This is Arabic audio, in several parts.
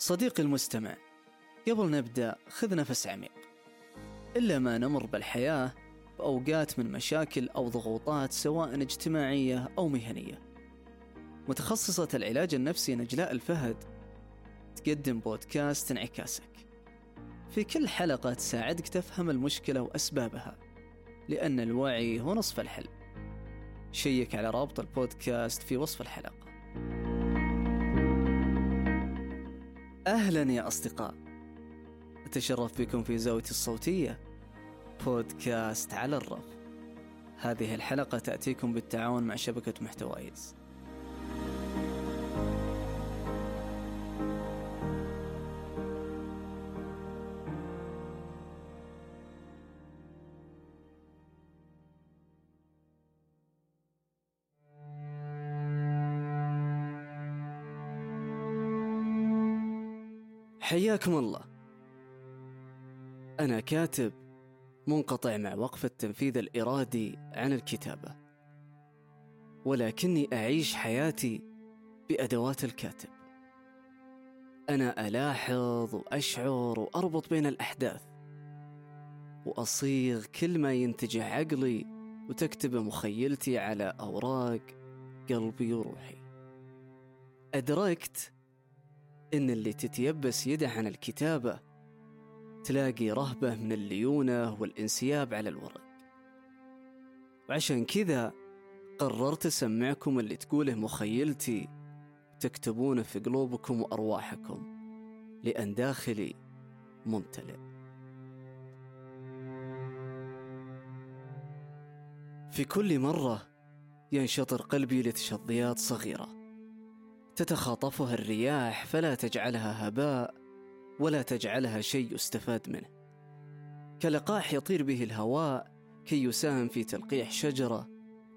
صديقي المستمع قبل نبدأ خذ نفس عميق. إلا ما نمر بالحياة بأوقات من مشاكل أو ضغوطات سواء اجتماعية أو مهنية. متخصصة العلاج النفسي نجلاء الفهد تقدم بودكاست انعكاسك. في كل حلقة تساعدك تفهم المشكلة وأسبابها لأن الوعي هو نصف الحل. شيك على رابط البودكاست في وصف الحلقة. أهلا يا أصدقاء. أتشرف بكم في زاويتي الصوتية بودكاست على الرف. هذه الحلقة تأتيكم بالتعاون مع شبكة محتوايز. حياكم الله. أنا كاتب منقطع مع وقف التنفيذ الإرادي عن الكتابة ولكني أعيش حياتي بأدوات الكاتب. أنا ألاحظ وأشعر وأربط بين الأحداث وأصيغ كل ما ينتجه عقلي وتكتب مخيلتي على أوراق قلبي وروحي. أدركت إن اللي تتيبس يده عن الكتابة تلاقي رهبة من الليونة والانسياب على الورق. وعشان كذا قررت أسمعكم اللي تقوله مخيلتي تكتبونه في قلوبكم وأرواحكم لأن داخلي ممتلئ. في كل مرة ينشطر قلبي لتشظيات صغيرة. تتخاطفها الرياح فلا تجعلها هباء ولا تجعلها شيء يستفاد منه. كلقاح يطير به الهواء كي يساهم في تلقيح شجرة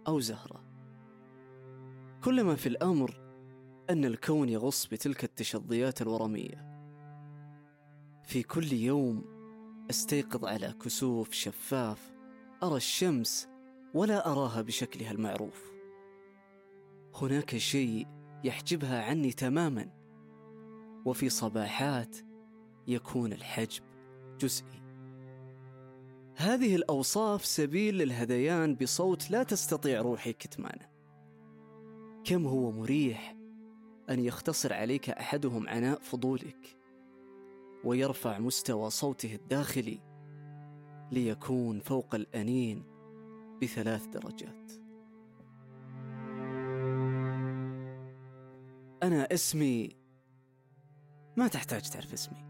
أو زهرة. كل ما في الأمر أن الكون يغص بتلك التشظيات الورمية. في كل يوم أستيقظ على كسوف شفاف أرى الشمس ولا أراها بشكلها المعروف. هناك شيء يحجبها عني تماما. وفي صباحات يكون الحجب جزئي. هذه الأوصاف سبيل للهذيان بصوت لا تستطيع روحي كتمانه. كم هو مريح أن يختصر عليك أحدهم عناء فضولك ويرفع مستوى صوته الداخلي ليكون فوق الأنين بثلاث درجات. أنا اسمي ما تحتاج تعرف اسمي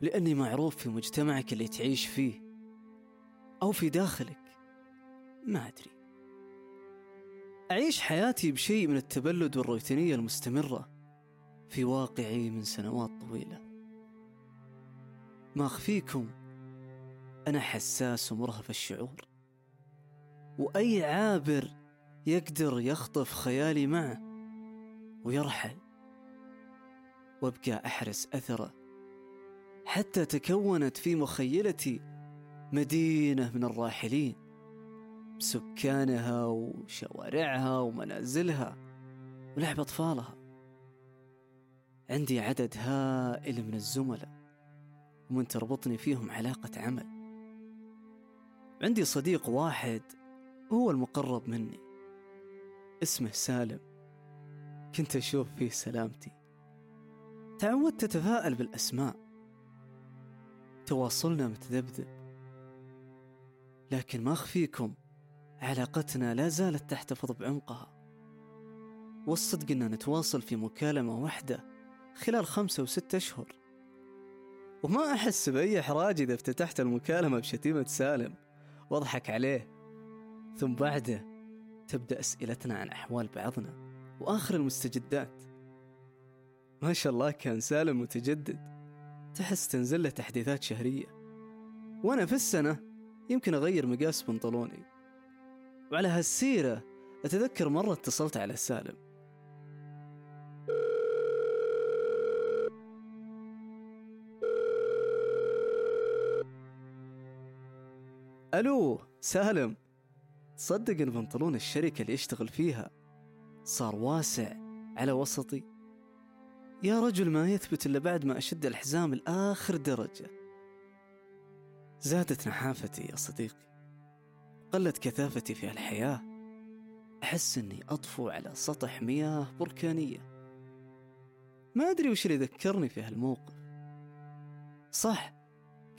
لأني معروف في مجتمعك اللي تعيش فيه أو في داخلك. ما أدري. أعيش حياتي بشيء من التبلد والروتينية المستمرة في واقعي من سنوات طويلة. ما أخفيكم أنا حساس ومرهف الشعور وأي عابر يقدر يخطف خيالي معه ويرحل. وابقى أحرس أثره. حتى تكونت في مخيلتي مدينة من الراحلين. بسكانها وشوارعها ومنازلها ولعب أطفالها. عندي عدد هائل من الزملاء ومن تربطني فيهم علاقة عمل. عندي صديق واحد هو المقرب مني اسمه سالم. كنت أشوف فيه سلامتي. تعودت أتفائل بالأسماء. تواصلنا متذبذب. لكن ما أخفيكم علاقتنا لا زالت تحتفظ بعمقها. والصدق أننا نتواصل في مكالمة واحدة خلال خمسة وستة أشهر. وما أحس بأي إحراج إذا افتتحت المكالمة بشتيمة سالم. وأضحك عليه. ثم بعده تبدأ أسئلتنا عن أحوال بعضنا. وآخر المستجدات. ما شاء الله كان سالم متجدد. تحس تنزل له تحديثات شهرية. وأنا في السنة يمكن أغير مقاس بنطلوني. وعلى هالسيرة أتذكر مرة اتصلت على سالم. ألو سالم. تصدق إن بنطلون الشركة اللي يشتغل فيها صار واسع على وسطي. يا رجل ما يثبت إلا بعد ما أشد الحزام لآخر درجة. زادت نحافتي يا صديقي. قلت كثافتي في الحياة. أحس أني أطفو على سطح مياه بركانية. ما أدري وش اللي ذكرني في هالموقف. صح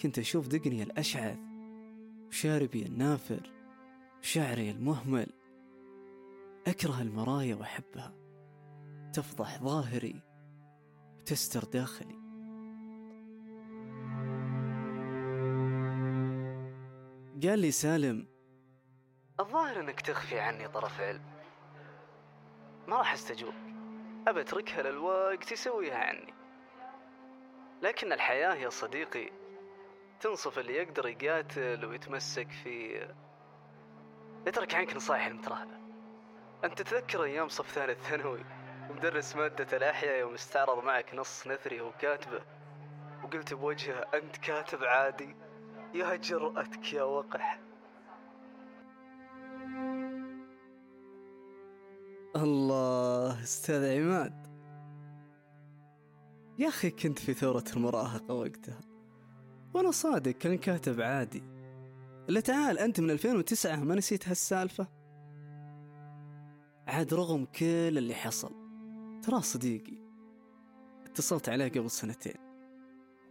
كنت أشوف دقني الأشعث وشاربي النافر وشعري المهمل. أكره المرايا وأحبها. تفضح ظاهري وتستر داخلي. قال لي سالم الظاهر أنك تخفي عني طرف علم. ما راح أستجوب. أبى أتركها للوقت يسويها عني. لكن الحياة يا صديقي تنصف اللي يقدر يقاتل ويتمسك في اترك عنك نصائح المترهلة أنت تتذكر أيام صف ثالث ثانوي ومدرس مادة الأحياء يوم استعرض معك نص نثري وكاتبه وقلت بوجهه أنت كاتب عادي. يا جرأتك يا وقح. الله أستاذ عماد. يا أخي كنت في ثورة المراهقة وقتها وأنا صادق كان كاتب عادي. إلا تعال أنت من 2009 ما نسيت هالسالفة؟ عاد رغم كل اللي حصل ترى صديقي اتصلت عليه قبل سنتين.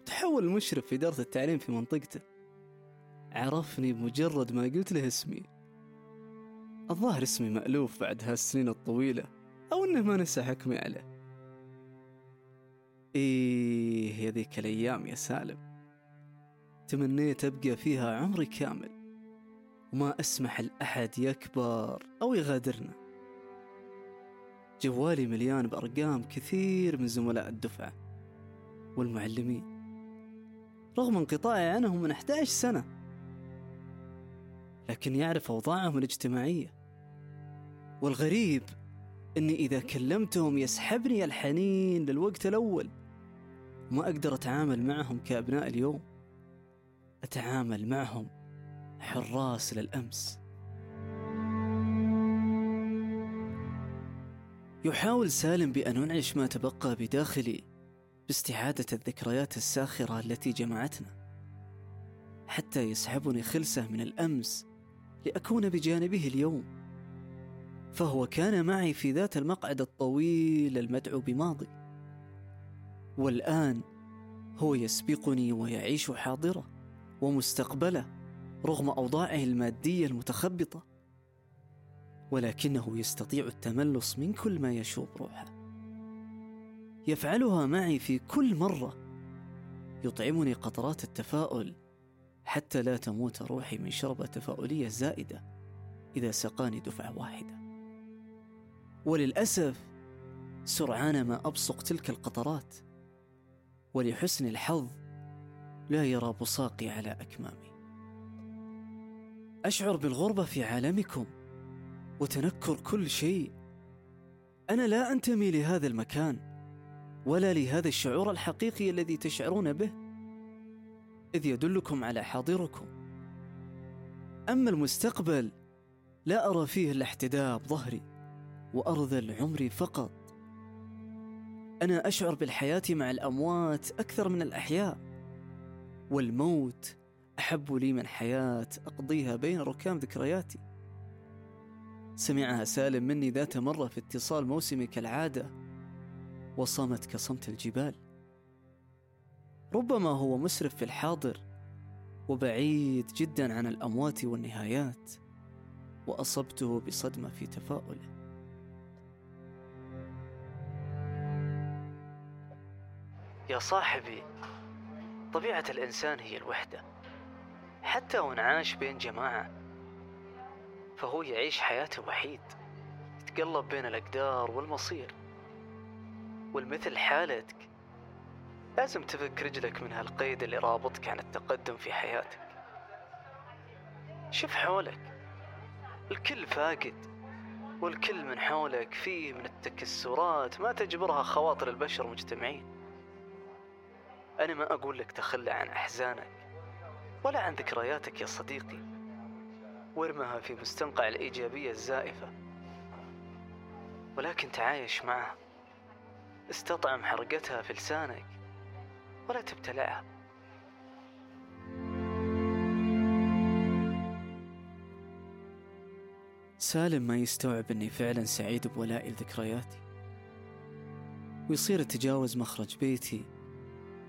تحول مشرف في إدارة التعليم في منطقته. عرفني بمجرد ما قلت له اسمي. الظاهر اسمي مألوف بعد هالسنين الطويلة أو إنه ما نسى حكمي عليه. إيه يا ذيك الأيام يا سالم. تمنيت أبقى فيها عمري كامل وما أسمح لأحد يكبر أو يغادرنا. جوالي مليان بأرقام كثير من زملاء الدفعة والمعلمين. رغم انقطاعي عنهم من 11 سنة. لكن يعرف أوضاعهم الاجتماعية. والغريب أني إذا كلمتهم يسحبني الحنين للوقت الأول. ما أقدر أتعامل معهم كأبناء اليوم. أتعامل معهم حراس للأمس. يحاول سالم بأن أنعش ما تبقى بداخلي باستعادة الذكريات الساخرة التي جمعتنا حتى يسحبني خلسة من الأمس لأكون بجانبه اليوم. فهو كان معي في ذات المقعد الطويل المدعو بماضي والآن هو يسبقني ويعيش حاضرة ومستقبلة رغم أوضاعه المادية المتخبطة. ولكنه يستطيع التملص من كل ما يشوب روحه. يفعلها معي في كل مرة. يطعمني قطرات التفاؤل حتى لا تموت روحي من شربة تفاؤلية زائدة إذا سقاني دفعة واحدة. وللأسف سرعان ما أبصق تلك القطرات ولحسن الحظ لا يرى بصاقي على أكمامي. أشعر بالغربة في عالمكم. وتنكر كل شيء. أنا لا أنتمي لهذا المكان ولا لهذا الشعور الحقيقي الذي تشعرون به إذ يدلكم على حاضركم. أما المستقبل لا أرى فيه إلا احتداء ظهري وأرذل عمري فقط. أنا أشعر بالحياة مع الأموات أكثر من الأحياء والموت أحب لي من حياة أقضيها بين ركام ذكرياتي. سمعها سالم مني ذات مرة في اتصال موسمي كالعادة وصمت كصمت الجبال. ربما هو مسرف في الحاضر وبعيد جدا عن الأموات والنهايات وأصبته بصدمة في تفاؤله. يا صاحبي طبيعة الإنسان هي الوحدة. حتى وإن عاش بين جماعة فهو يعيش حياته وحيد يتقلب بين الأقدار والمصير. والمثل حالتك لازم تفك رجلك من هالقيد اللي رابطك عن التقدم في حياتك. شوف حولك الكل فاقد والكل من حولك فيه من التكسرات ما تجبرها خواطر البشر مجتمعين أنا ما أقول لك تخلى عن أحزانك ولا عن ذكرياتك يا صديقي. وارمها في مستنقع الإيجابية الزائفة. ولكن تعايش معها استطعم حرقتها في لسانك. ولا تبتلعها. سالم ما يستوعب إني فعلا سعيد بولائي لذكرياتي ويصير اتجاوز مخرج بيتي.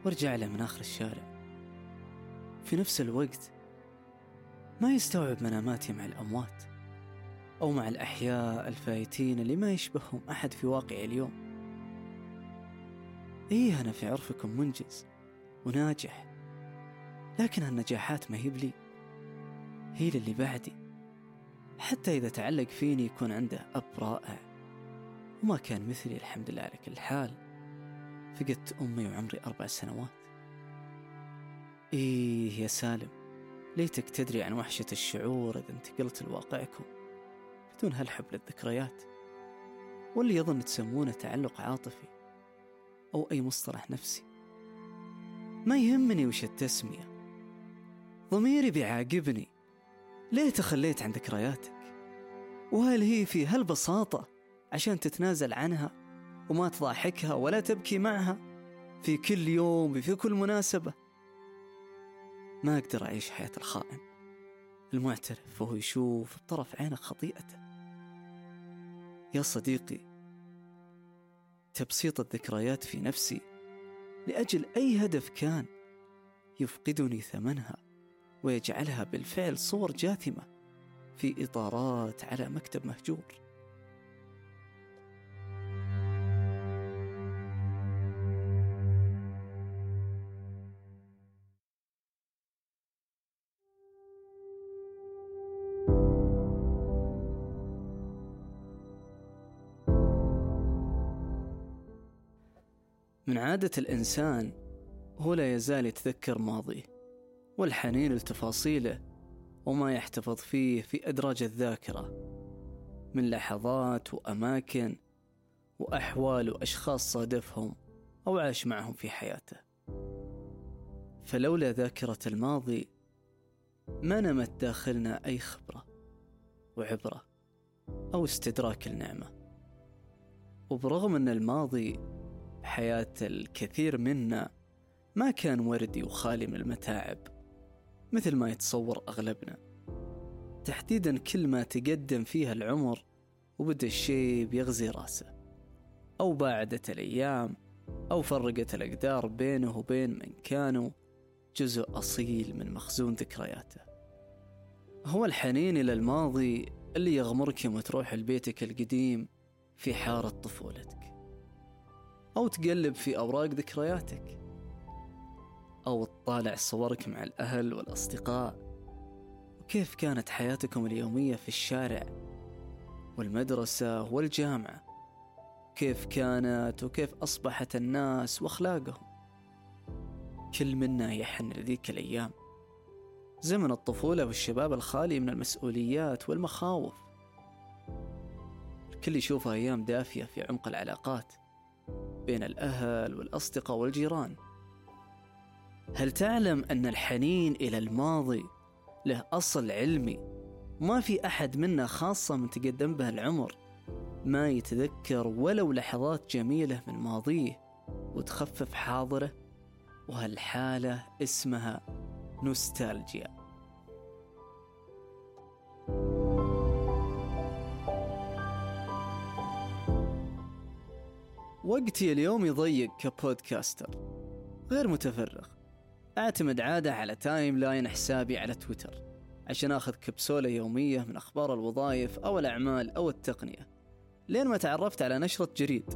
وارجع له من آخر الشارع. في نفس الوقت ما يستوعب مناماتي مع الأموات أو مع الأحياء الفايتين اللي ما يشبههم أحد في واقعي اليوم. إيه أنا في عرفكم منجز وناجح لكن هالنجاحات ما هي بلي هي للي بعدي. حتى إذا تعلق فيني يكون عنده أب رائع وما كان مثلي الحمد لله على كل حال فقدت أمي وعمري أربع سنوات. إيه يا سالم ليتك تدري عن وحشة الشعور إذا انتقلت لواقعكم بدون هالحب للذكريات واللي يظن تسمونه تعلق عاطفي أو أي مصطلح نفسي. ما يهمني وش التسمية. ضميري بيعاقبني. ليه تخليت عن ذكرياتك؟ وهل هي في هالبساطة عشان تتنازل عنها وما تضاحكها ولا تبكي معها؟ في كل يوم في كل مناسبة. ما أقدر أعيش حياة الخائن. المعترف وهو يشوف بطرف عينه خطيئته. يا صديقي تبسيط الذكريات في نفسي لأجل أي هدف كان يفقدني ثمنها ويجعلها بالفعل صور جاثمة في إطارات على مكتب مهجور. عادة الإنسان هو لا يزال يتذكر ماضيه والحنين لتفاصيله وما يحتفظ فيه في أدراج الذاكرة من لحظات وأماكن وأحوال وأشخاص صادفهم أو عاش معهم في حياته. فلولا ذاكرة الماضي ما نمت داخلنا أي خبرة وعبرة أو استدراك النعمة. وبرغم أن الماضي حياة الكثير منا ما كان وردي وخالي من المتاعب مثل ما يتصور أغلبنا. تحديدا كل ما تقدم فيها العمر وبدأ الشيء بيغزي رأسه أو باعدت الأيام أو فرقت الأقدار بينه وبين من كانوا جزء أصيل من مخزون ذكرياته. هو الحنين إلى الماضي اللي يغمرك يوم تروح لبيتك القديم في حارة طفولتك. أو تقلب في أوراق ذكرياتك أو تطالع صورك مع الأهل والأصدقاء وكيف كانت حياتكم اليومية في الشارع والمدرسة والجامعة؟ كيف كانت وكيف أصبحت الناس وأخلاقهم؟ كل منا يحن لذيك الأيام زمن الطفولة والشباب الخالي من المسؤوليات والمخاوف. الكل يشوفها أيام دافية في عمق العلاقات. بين الأهل والأصدقاء والجيران. هل تعلم أن الحنين إلى الماضي له أصل علمي؟ ما في أحد منا خاصة من تقدم به العمر ما يتذكر ولو لحظات جميلة من ماضيه وتخفف حاضره وهالحالة اسمها نوستالجيا. وقتي اليوم يضيق ك podcaster. غير متفرغ. أعتمد عادة على timeline حسابي على تويتر عشان أخذ كبسولة يومية من أخبار الوظائف أو الأعمال أو التقنية لين ما تعرفت على نشرة جريد.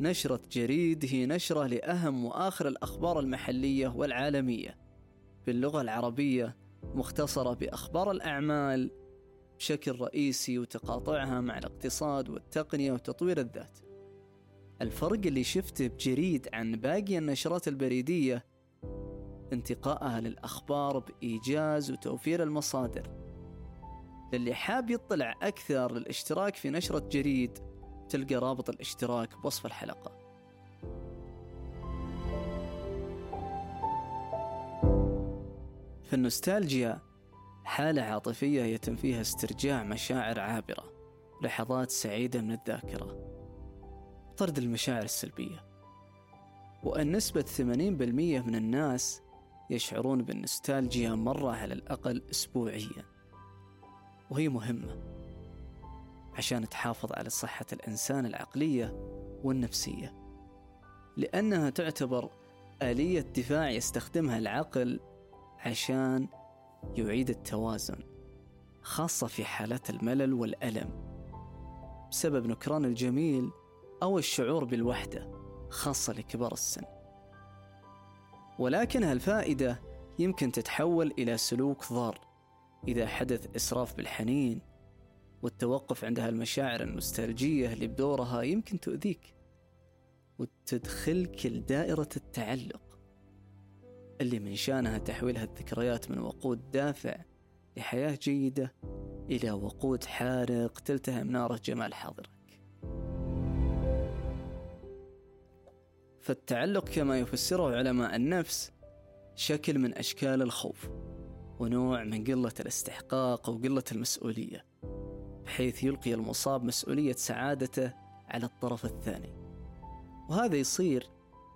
نشرة جريد هي نشرة لأهم وآخر الأخبار المحلية والعالمية. باللغة العربية مختصرة بأخبار الأعمال بشكل رئيسي وتقاطعها مع الاقتصاد والتقنية وتطوير الذات. الفرق اللي شفته بجريد عن باقي النشرات البريدية. انتقائها للأخبار بإيجاز وتوفير المصادر. للي حاب يطلع أكثر للاشتراك في نشرة جريد تلقى رابط الاشتراك بوصف الحلقة. فالنوستالجيا حالة عاطفية يتم فيها استرجاع مشاعر عابرة لحظات سعيدة من الذاكرة. طرد المشاعر السلبية. وأن نسبة 80% من الناس يشعرون بالنستالجيا مرة على الأقل أسبوعيا. وهي مهمة عشان تحافظ على صحة الإنسان العقلية والنفسية. لأنها تعتبر آلية دفاع يستخدمها العقل عشان يعيد التوازن خاصة في حالات الملل والألم. بسبب نكران الجميل أو الشعور بالوحدة خاصة لكبار السن. ولكن هالفائدة يمكن تتحول إلى سلوك ضار. إذا حدث إسراف بالحنين والتوقف عند هالمشاعر النوستالجية اللي بدورها يمكن تؤذيك وتدخلك لدائرة التعلق اللي من شانها تحويل هالذكريات من وقود دافع لحياة جيدة إلى وقود حارق تلتهم ناره جمال حاضرك فالتعلق كما يفسره علماء النفس شكل من أشكال الخوف ونوع من قلة الاستحقاق وقلة المسؤولية بحيث يلقي المصاب مسؤولية سعادته على الطرف الثاني. وهذا يصير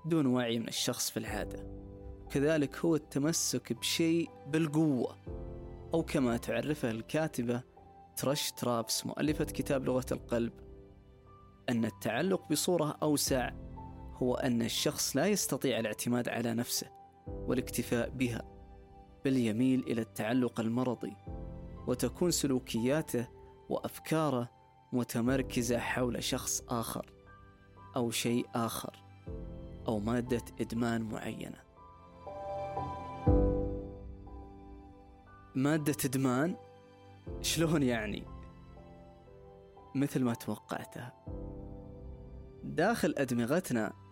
دون وعي من الشخص في العادة. كذلك هو التمسك بشيء بالقوة أو كما تعرفه الكاتبة ترش ترابس مؤلفة كتاب لغة القلب أن التعلق بصورة أوسع هو أن الشخص لا يستطيع الاعتماد على نفسه والاكتفاء بها بل يميل إلى التعلق المرضي وتكون سلوكياته وأفكاره متمركزة حول شخص آخر أو شيء آخر أو مادة إدمان معينة مادة إدمان شلون يعني؟ مثل ما توقعتها داخل أدمغتنا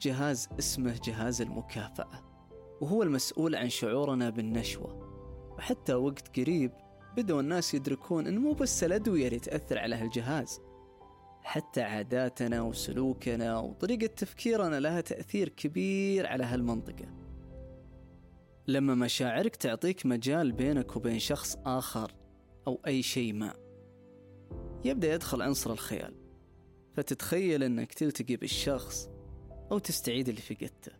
جهاز اسمه جهاز المكافأة وهو المسؤول عن شعورنا بالنشوة. وحتى وقت قريب بدأوا الناس يدركون أن مو بس الأدوية اللي تأثر على هالجهاز حتى عاداتنا وسلوكنا وطريقة تفكيرنا لها تأثير كبير على هالمنطقة. لما مشاعرك تعطيك مجال بينك وبين شخص آخر أو أي شيء ما يبدأ يدخل عنصر الخيال. فتتخيل أنك تلتقي بالشخص أو تستعيد اللي فقدته.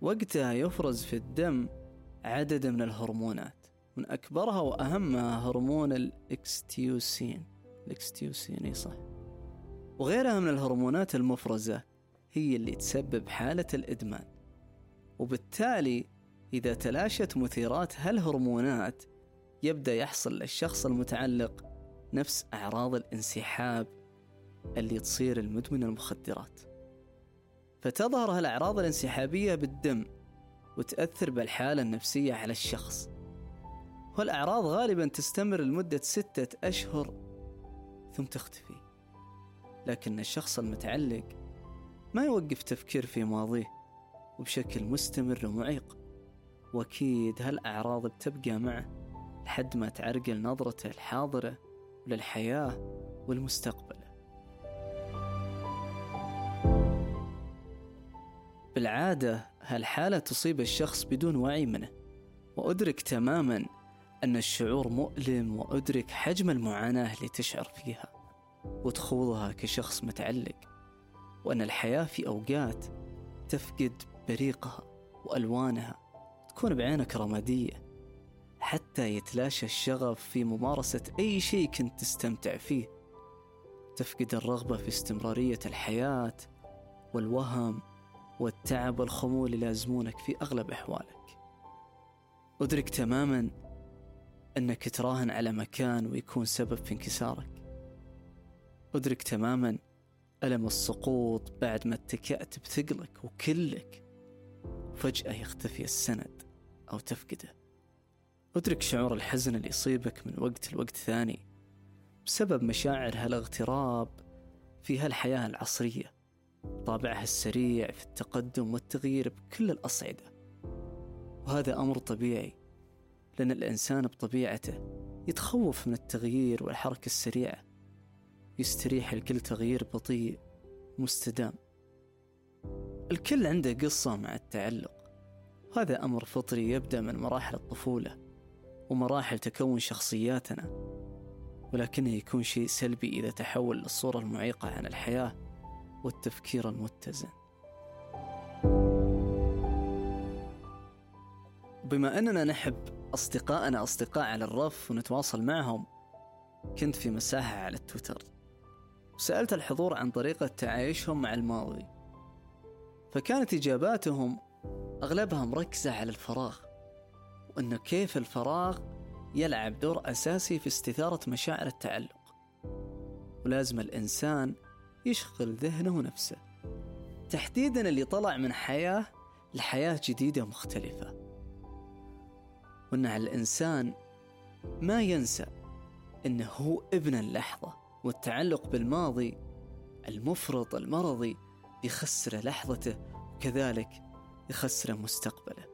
وقتها يفرز في الدم عدد من الهرمونات من أكبرها وأهمها هرمون الأوكسيتوسين. الأوكسيتوسين إي صح. وغيرها من الهرمونات المفرزة هي اللي تسبب حالة الإدمان. وبالتالي إذا تلاشت مثيرات هالهرمونات يبدأ يحصل للشخص المتعلق نفس أعراض الانسحاب اللي تصير المدمن المخدرات. فتظهر هالأعراض الانسحابية بالدم وتأثر بالحالة النفسية على الشخص. والأعراض غالبا تستمر لمدة ستة أشهر ثم تختفي. لكن الشخص المتعلق ما يوقف تفكير في ماضيه وبشكل مستمر ومعيق. وأكيد هالأعراض بتبقى معه لحد ما تعرقل نظرته الحاضرة للحياة والمستقبل. بالعادة هالحالة تصيب الشخص بدون وعي منه وأدرك تماما أن الشعور مؤلم وأدرك حجم المعاناة اللي تشعر فيها وتخوضها كشخص متعلق وأن الحياة في أوقات تفقد بريقها وألوانها تكون بعينك رمادية حتى يتلاشى الشغف في ممارسة أي شيء كنت تستمتع فيه. تفقد الرغبة في استمرارية الحياة والوهم والتعب والخمول يلازمونك في أغلب أحوالك. أدرك تماما أنك تراهن على مكان ويكون سبب في انكسارك. أدرك تماما ألم السقوط بعد ما اتكأت بثقلك وكلك. وفجأة يختفي السند أو تفقده. أدرك شعور الحزن اللي يصيبك من وقت لوقت ثاني بسبب مشاعر هالاغتراب في هالحياة العصرية. طابعها السريع في التقدم والتغيير بكل الأصعدة. وهذا أمر طبيعي لأن الإنسان بطبيعته يتخوف من التغيير والحركة السريعة. يستريح لكل تغيير بطيء مستدام. الكل عنده قصة مع التعلق. هذا أمر فطري يبدأ من مراحل الطفولة ومراحل تكون شخصياتنا. ولكنه يكون شيء سلبي إذا تحول للصورة المعيقة عن الحياة والتفكير المتزن. بما أننا نحب أصدقائنا أصدقاء على الرف ونتواصل معهم كنت في مساحة على التويتر وسألت الحضور عن طريقة تعايشهم مع الماضي. فكانت إجاباتهم أغلبها مركزة على الفراغ وأنه كيف الفراغ يلعب دور أساسي في استثارة مشاعر التعلق. ولازم الإنسان يشغل ذهنه ونفسه. تحديدا اللي طلع من حياة لحياة جديدة مختلفة وأن على الإنسان ما ينسى أنه هو ابن اللحظة والتعلق بالماضي المفرط المرضي يخسر لحظته وكذلك يخسر مستقبله.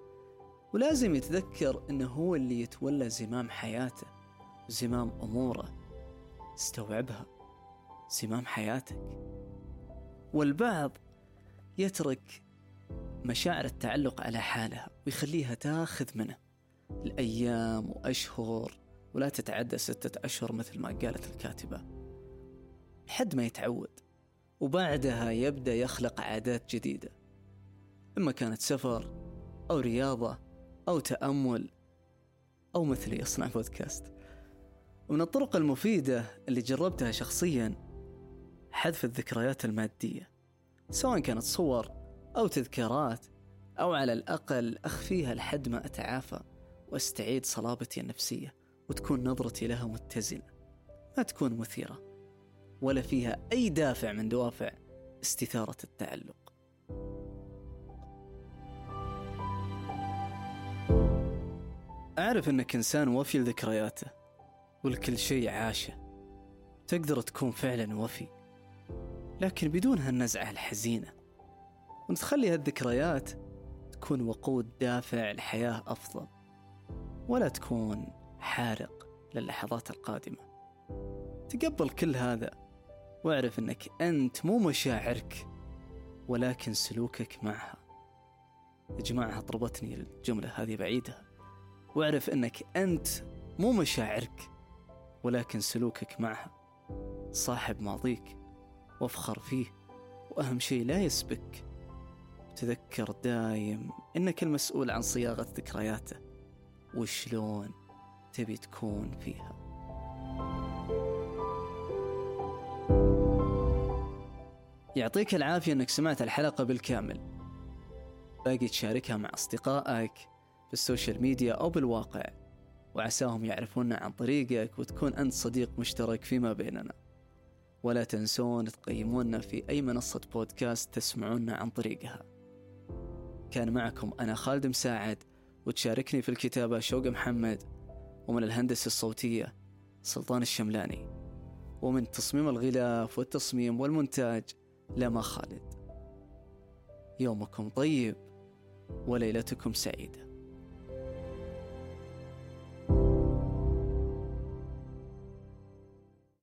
ولازم يتذكر إنه هو اللي يتولى زمام حياته وزمام أموره استوعبها. زمام حياتك. والبعض يترك مشاعر التعلق على حالها ويخليها تاخذ منه. الأيام وأشهر ولا تتعدى ستة أشهر مثل ما قالت الكاتبة. لحد ما يتعود وبعدها يبدأ يخلق عادات جديدة. إما كانت سفر أو رياضة أو تأمل أو مثلي يصنع بودكاست. ومن الطرق المفيدة اللي جربتها شخصيا حذف الذكريات المادية سواء كانت صور أو تذكارات أو على الأقل أخفيها لحد ما أتعافى وأستعيد صلابتي النفسية وتكون نظرتي لها متزنة ما تكون مثيرة ولا فيها أي دافع من دوافع استثارة التعلق. أعرف أنك إنسان وفي لذكرياته والكل شيء عاشه تقدر تكون فعلا وفي. لكن بدون هالنزعة الحزينة. ونتخلي هالذكريات تكون وقود دافع لحياة أفضل ولا تكون حارق للحظات القادمة. تقبل كل هذا واعرف أنك أنت مو مشاعرك ولكن سلوكك معها. يا جماعة طربتني الجملة هذه بعيدها واعرف أنك أنت مو مشاعرك ولكن سلوكك معها. صاحب ماضيك. وافخر فيه. وأهم شيء لا يسبك. تذكر دايم أنك المسؤول عن صياغة ذكرياته. وشلون تبي تكون فيها. يعطيك العافية أنك سمعت الحلقة بالكامل. باقي تشاركها مع أصدقائك بالسوشيال ميديا أو بالواقع. وعساهم يعرفونا عن طريقك وتكون أنت صديق مشترك فيما بيننا. ولا تنسون تقيمونا في أي منصة بودكاست تسمعونا عن طريقها. كان معكم أنا خالد مساعد وتشاركني في الكتابة شوق محمد ومن الهندسة الصوتية سلطان الشملاني. ومن تصميم الغلاف والتصميم والمونتاج لما خالد. يومكم طيب وليلتكم سعيدة.